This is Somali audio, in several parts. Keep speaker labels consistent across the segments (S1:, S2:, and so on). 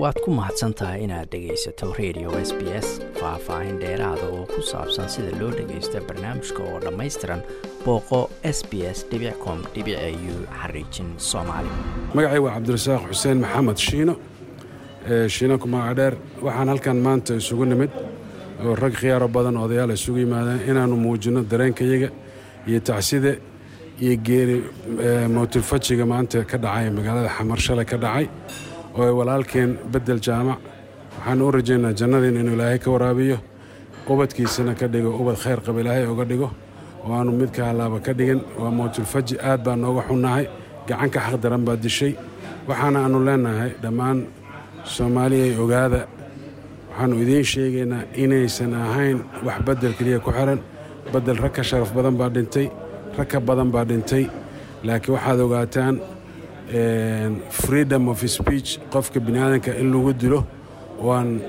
S1: waad ku mahadsan tahay inaad dhegaysato radio s b s faah-faahin dheeraada oo ku saabsan sida loo dhagaysto barnaamijka oo dhammaystiran booqo s b s com u xariijin soomaali.
S2: Magacay waa cabdirasaaq xuseen maxamed shiino shiino kumaaca dheer waxaan halkan maanta isugu nimid oo rag khiyaaro badan odayaal isugu yimaadeen inaannu muujinno dareenkayaga iyo tacsida iyo geeri mowtilfajiga maanta ka dhacay magaalada xamar shalay ka dhacay oo ay walaalkeen beddel jaamac. Waxaanu u rajaynaa jannadiin inuu ilaahay ka waraabiyo ubadkiisana ka dhigo ubad khayr qaba ilaahay oga dhigo. Oo aanu mid ka hallaaba ka dhigin waa mowtilfaji aad baa nooga xunnahay gacan ka xaq daran baa dishay. Waxaana aannu leennahay dhammaan soomaaliyay ogaada waxaannu idiin sheegaynaa inaysan ahayn wax beddel keliya ku xihan beddel rag ka sharaf badan baa dhintay rag ka badan baa dhintay. Laakiin waxaad ogaataan freedom of speech qofka biniaadanka in lagu dilo oo aan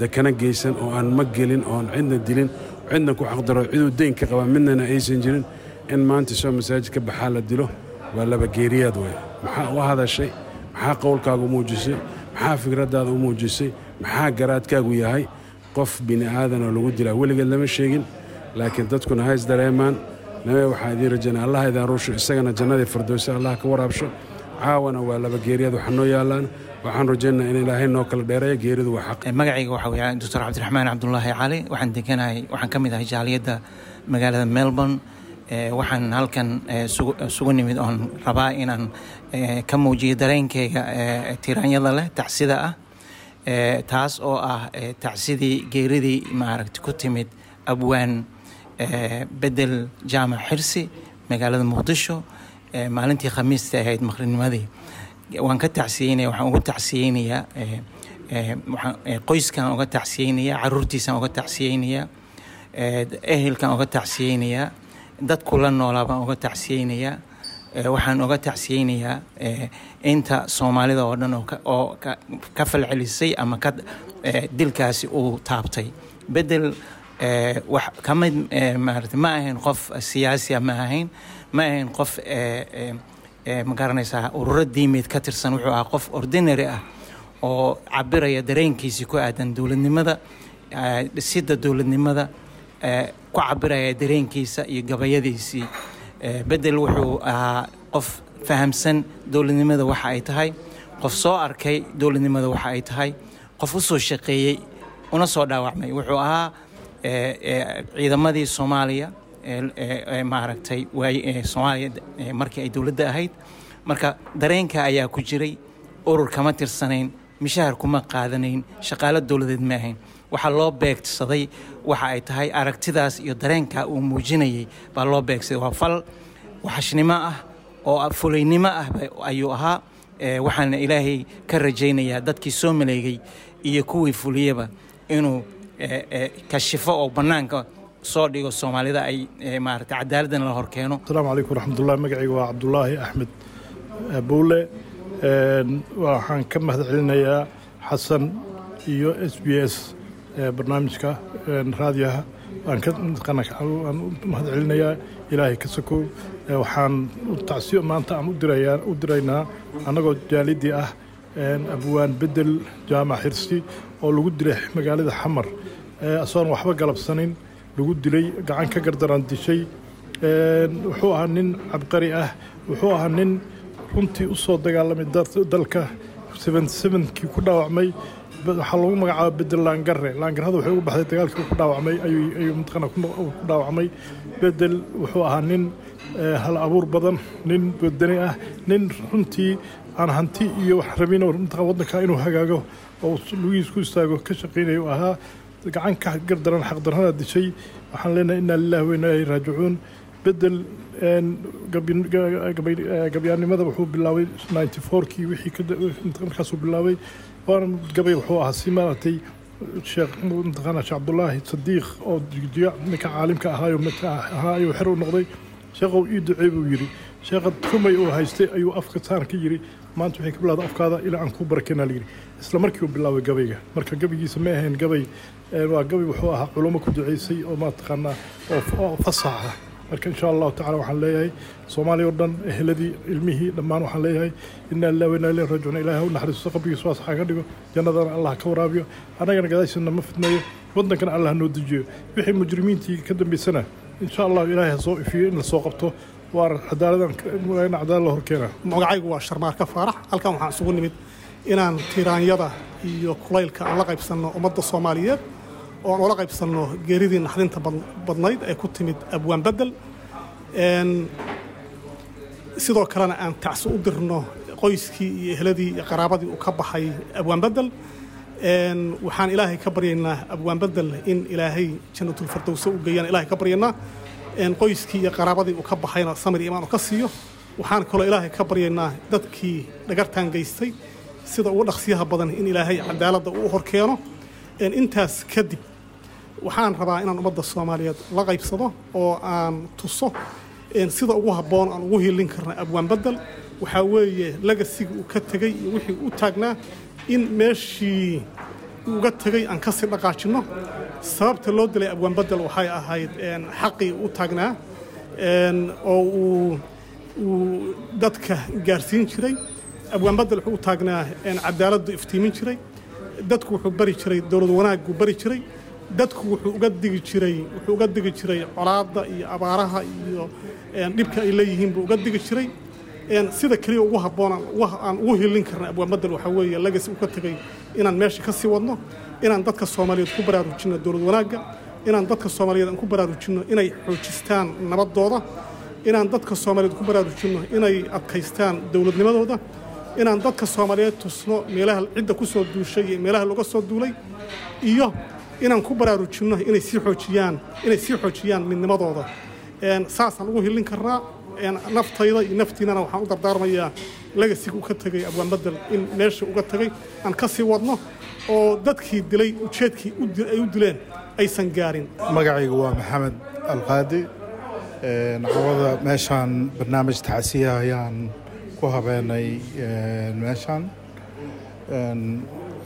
S2: dekana geysan oo aan ma gelin oo cidna dilin cidna ku xaqdaro ciduu deyn ka qaba midnana aysan jirin in maanta soo masaajid ka baxaa la dilo waa laba geeriyaad wey maxaa u hadashay? Maxaa qowlkaaga muujisay? Maxaa fikraddaada u muujisay? Maxaa garaadkaagu yahay? Qof bini'aadanoo lagu dilaa weligeed lama sheegin laakiin dadkuna hays dareemaan. Nabe waxaa idiin rajaynaa allah idaan ruusho isagana jannadii firdowsa allah ka waraabsho caawana waa laba geeriyaad waxa noo yaallaan waxaan rajaynaa in ilaahay noo kala dheereeya geeridu waa xaq.
S3: Magacayga waxaa weyaa doctor cabdiraxmaan cabdulaahi cali waxaan deganahay waxaan ka mid ahay jaaliyadda magaalada melbourne. Waxaan halkan isugu nimid oon rabaa inaan ka muujiyo dareenkayga tiraanyada leh tacsida ah. Taas oo ah tacsidii geeridii maaragta ku timid abwaan bedel jaamac xirsi magaalada muqdisho maalintii khamiista ahayd maqrinimadii. Waan ka tacsiyeynaya waxaan uga tacsiyeynayaa qoyskan uga tacsiyeynayaa caruurtiisaan uga tacsiyeynayaa ehelkan uga tacsiyeynayaa dadku la noolaa baan uga tacsiyeynayaa waxaan uga tacsiyeynayaa inta soomaalida oo dhan oo ka falcelisay ama ka dilkaasi uu taabtay. Bedel wax ka mid maarata ma ahayn qof siyaasiya ma ahayn. Ma ahayn qof ma garanaysaa ururo diimeed ka tirsan. Wuxuu ahaa qof ordinary ah oo cabiraya dareenkiisii ku aadan dowladnimada dhisidda dowladnimada ku cabiraya dareenkiisa iyo gabayadiisii. Bedel wuxuu ahaa qof fahamsan dowladnimada waxa ay tahay qof soo arkay dowladnimada waxa ay tahay qof u shaqeeyey una soo dhaawacmay. Wuxuu ahaa ciidamadii soomaaliya maaragtay soomaaliya markii ay dowladda ahayd marka dareenka ayaa ku jiray urur kama tirsanayn mishahar kuma qaadanayn shaqaalo dowladeed ma ahayn. Waxaa loo beegsaday waxa ay tahay aragtidaas iyo dareenka uu muujinayay baa loo beegsaday. Waa fal waxashnimo ah oo fulaynimo ah ayuu ahaa waxaana ilaahay ka rajaynayaa dadkii soo maleegay iyo kuwii fuliyaba inuu kashifo oo bannaanka soo dhigo soomaalida ay maarata cadaaladana la hor keeno
S4: asalaamu calaykum waraxmatullahi magacayga waa cabdulaahi axmed buule. Waxaan ka mahad celinayaa xasan iyo s b s barnaamijka raadiyaha. Mahad celinayaa ilaahay ka sokow waxaan maanta aan u diraynaa annagoo jaalidii ah abwaan bedel jaamac xirsi oo lagu dilay magaalada xamar. Asagoon waxba galabsanin lagu dilay gacan ka gardaran dishay. Wuxuu ahaa nin cabqari ah wuxuu ahaa nin runtii u dagaalamay dalka kii ku dhaawacmay waxaa lagu magacaaba bedel laangare laangarada waxay ugu baxday dagaalkii ku dhaawacmay ayuu mataqaana ku dhaawacmay. Bedel wuxuu ahaa nin hal abuur badan nin wadani ah nin runtii aan hanti iyo wax rabin waddanka inuu hagaago oo lugiis ku istaago ka shaqaynaya u ahaa. Gacan ka gardaran xaqdarrada dishay. Waxaan leenahay inaa lillahi wa inaa ilayhi raajicuun. Bedel gabyaannimada wuxuu bilaabay ninety fourkii wixii markaasuu bilaabay waana gabay wuxuu ahaa si maaragtay sheekh mataqaana sheekh cabdulaahi sadiiq oo jiya ninka caalimka ahaayo ahaa ayuu xer u noqday sheekhow ii ducey buu yidhi sheekha rumay uu haystay ayuu afka saan ka yidhi. Maanta waxay ka bilowda afkaada ilaa aan kuu barakeynaa layidhi isla markii uu bilaabay gabayga marka gabaygiisa ma ahayn gabay waa gabay wuxuu ahaa culummo ku duceysay oo mataqaanaa oo fasax ah marka insha allahu tacala waxaan leeyahay soomaaliya oo dhan eheladii ilmihii dhammaan waxaan leeyahay inaa lillahi wa inaa ilayhi raajicuun ilaahay u naxariisto qabrigiisa waas xaga dhigo jannadana allah ka waraabiyo. Annagana gadaashiisna ma fidnayo waddankana allah noo dejiyo. Wixii mujrimiintii ka dambaysana insha allahu ilaahay ha soo ifiyo in la soo qabto. Waa cadaaladan cadaalad la horkeena
S5: magacaygu waa sharmaarka faarax. Halkan waxaan isugu nimid inaan tiiraanyada iyo kulaylka aan la qaybsanno ummadda soomaaliyeed oo aan ula qaybsanno geeridii naxdinta badnayd ee ku timid abwaan bedel. Sidoo kalena aan tacsi u dirno qoyskii iyo ehladii iyo qaraabadii uu ka baxay abwaan bedel. Waxaan ilaahay ka baryaynaa abwaan bedel in ilaahay jannatulfardowse u geeyaan ilaahay ka baryaynaa. Qoyskii iyo qaraabadii uu ka baxayna samir imaan uu ka siiyo. Waxaan kaloo ilaahay ka baryaynaa dadkii dhagartaan geystay sida ugu dhaqsiyaha badan in ilaahay cadaaladda uu horkeeno intaas kadib waxaan rabaa inaan ummadda soomaaliyeed la qaybsado oo aan tuso sida ugu habboon aan ugu hiilin karna abwaan bedel waxaa weeye lagasiga uu ka tegey iyo wixii u taagnaa in meeshii uga tegey aan ka sii dhaqaajinno sababta loo dilay abwaan bedel waxay ahayd xaqii u taagnaa oo uu uu dadka gaarsiin jiray. Abwaan bedel wuxuu u taagnaa cadaaladdu iftiimin jiray dadku wuxuu bari jiray dowlad wanaaggu bari jiray. Dadku wuxuu uga digi jiray wuxuu uga digi jiray colaadda iyo abaaraha iyo dhibka ay leeyihiin buu uga digi jiray. Sida keliya ugu habboon aan ugu hilin karna abwaan bedel waxaa weeye lagasi uu ka tegey inaan meesha ka sii wadno inaan dadka soomaaliyeed ku baraarujinno dowlad wanaagga inaan dadka soomaaliyeed aan ku baraarujinno inay xoojistaan nabaddooda inaan dadka soomaaliyeed ku baraarujinno inay adkaystaan dowladnimadooda inaan dadka soomaaliyeed tusno meelaha cidda ku duushay meelaha looga soo duulay iyo inaan ku baraarujinno inay sii xoojiyaan inay sii xoojiyaan midnimadooda. Saasaan ugu hilin karnaa naftayda iyo naftiinana waxaan u dardaarmayaa legasiga u ka tegay abwaan in meesha uga tegay aan ka sii wadno oo dadkii dilay ujeedkii ay u dileen aysan gaarin.
S6: Magacaygu waa maxamed alqaadi. Cawada meeshaan barnaamij tacsiya ayaan ku habeenay meeshaan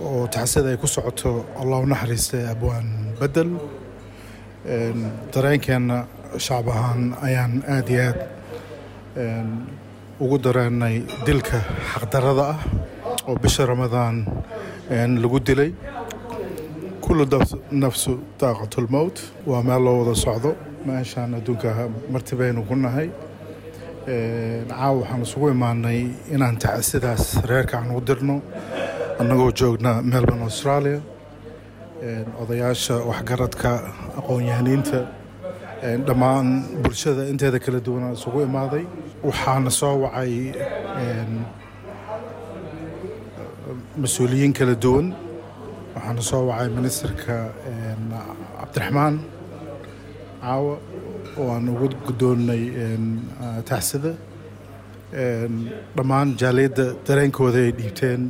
S6: oo tacsida ay ku socoto allah u naxariistay abwaan bedel. Dareenkeenna shacab ahaan ayaan aad iyo aad ugu dareennay dilka xaqdarada ah oo bisha ramadaan lagu dilay. Kullu nafsu daaqatulmowt waa meel loo wada socdo. Meeshaan adduunka marti baynu ku nahay caawa waxaan isugu imaanay inaan tacsidaas reerka aan u dirno. Annagoo joogna melbourne australia. Odayaasha waxgaradka aqoon-yahaniinta dhammaan bulshada inteeda kala duwanaa isugu imaaday. Waxaana soo wacay mas'uuliyiin kala duwan. Waxaana soo wacay ministerka cabdiraxmaan caawa oo ugu guddoonnay taxsida dhammaan jaaliyadda dareenkooda ay dhiibteen.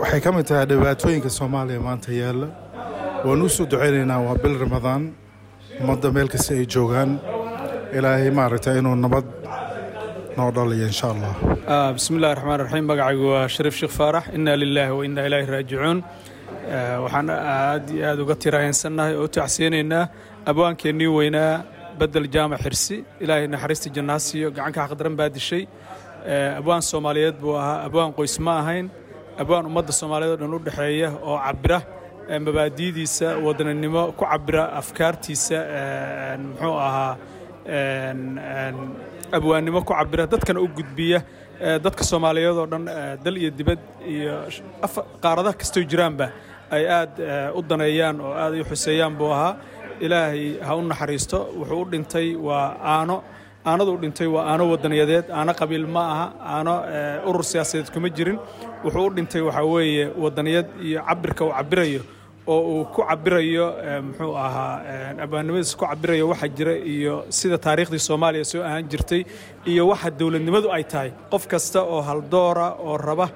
S6: Waxay ka mid tahay dhibaatooyinka soomaaliya maanta yaalla. Waan u soo ducaynaynaa waa bil ramadaan ummadda meel kasta ay joogaan. Ilaahay maaragta inuu nabad noo dhaliyo insha allah
S7: bismi illahi raxmaan raxiim magacaygu waa shariif sheekh faarax. Inaa lilaahi wa inaa ilaahi raajicuun. Waxaan aad iyo aad uga tiraaheensannahay oo u tacsiyanaynaa abwaankeennii weynaa bedel jaamac xirsi ilaahay naxariista jannaasiyo gacanka xaqdaran baa dishay. Abwaan soomaaliyeed buu ahaa abwaan qoys ma ahayn. Abwaan ummadda soomaaliyeed oo dhan u dhexeeya oo cabira mabaadi'diisa wadaninimo ku cabira afkaartiisa muxuu ahaa abwaannimo ku cabira dadkana u gudbiya dadka soomaaliyeed oo dhan dal iyo dibad iyo qaaradaha kastoo jiraanba ay aad u daneeyaan oo aad u xuseeyaan buu ahaa ilaahay ha u naxariisto wuxuu u dhintay waa aano. Aanadu u dhintay waa aano wadaniyadeed aano qabiil ma aha aano urur siyaasadeed kuma jirin. Wuxuu u dhintay waxaa weeye wadaniyad iyo cabirka uu cabirayo oo uu ku cabirayo muxuu ahaa abwaannimadiisa ku cabirayo waxa jira iyo sida taariikhdii soomaaliya soo ahaan jirtay iyo waxa dowladnimadu ay tahay. Qof kasta oo haldoora oo raba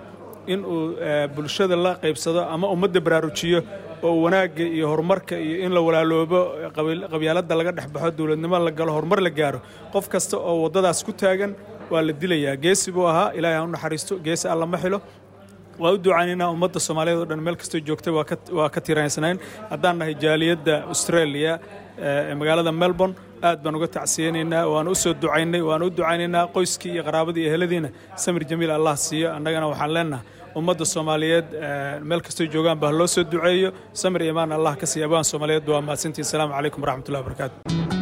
S7: in uu bulshada la qaybsado ama ummadda baraarujiyo oo wanaagga iyo horumarka iyo in la walaaloobo qabyaaladda laga dhex baxo dowladnimo la galo horumar la gaaro. Qof kasta oo waddadaas ku taagan waa la dilayaa. Geesi buu ahaa ilaahay ha u naxariisto. Geesi alla ma xilo waa u ducaynaynaa ummadda soomaaliyeed oo dhan meel kastoo joogtay waa ka tiraysnayn haddaan nahay jaaliyadda australia ee magaalada melbourne aad baan uga tacsiyeynaynaa waan u soo ducaynay waan u ducaynaynaa qoyskii iyo qaraabadii iyo heladiina. Samir jamiil allah siiyo. Annagana waxaan leenahay ummadda soomaaliyeed meel kastoo joogaan ba loo soo duceeyo. Samir imaan allah ka siiya. Abaan soomaaliyeed waa mahadsantiin asalaamu calaykum waraxmatullahi wabarakaatu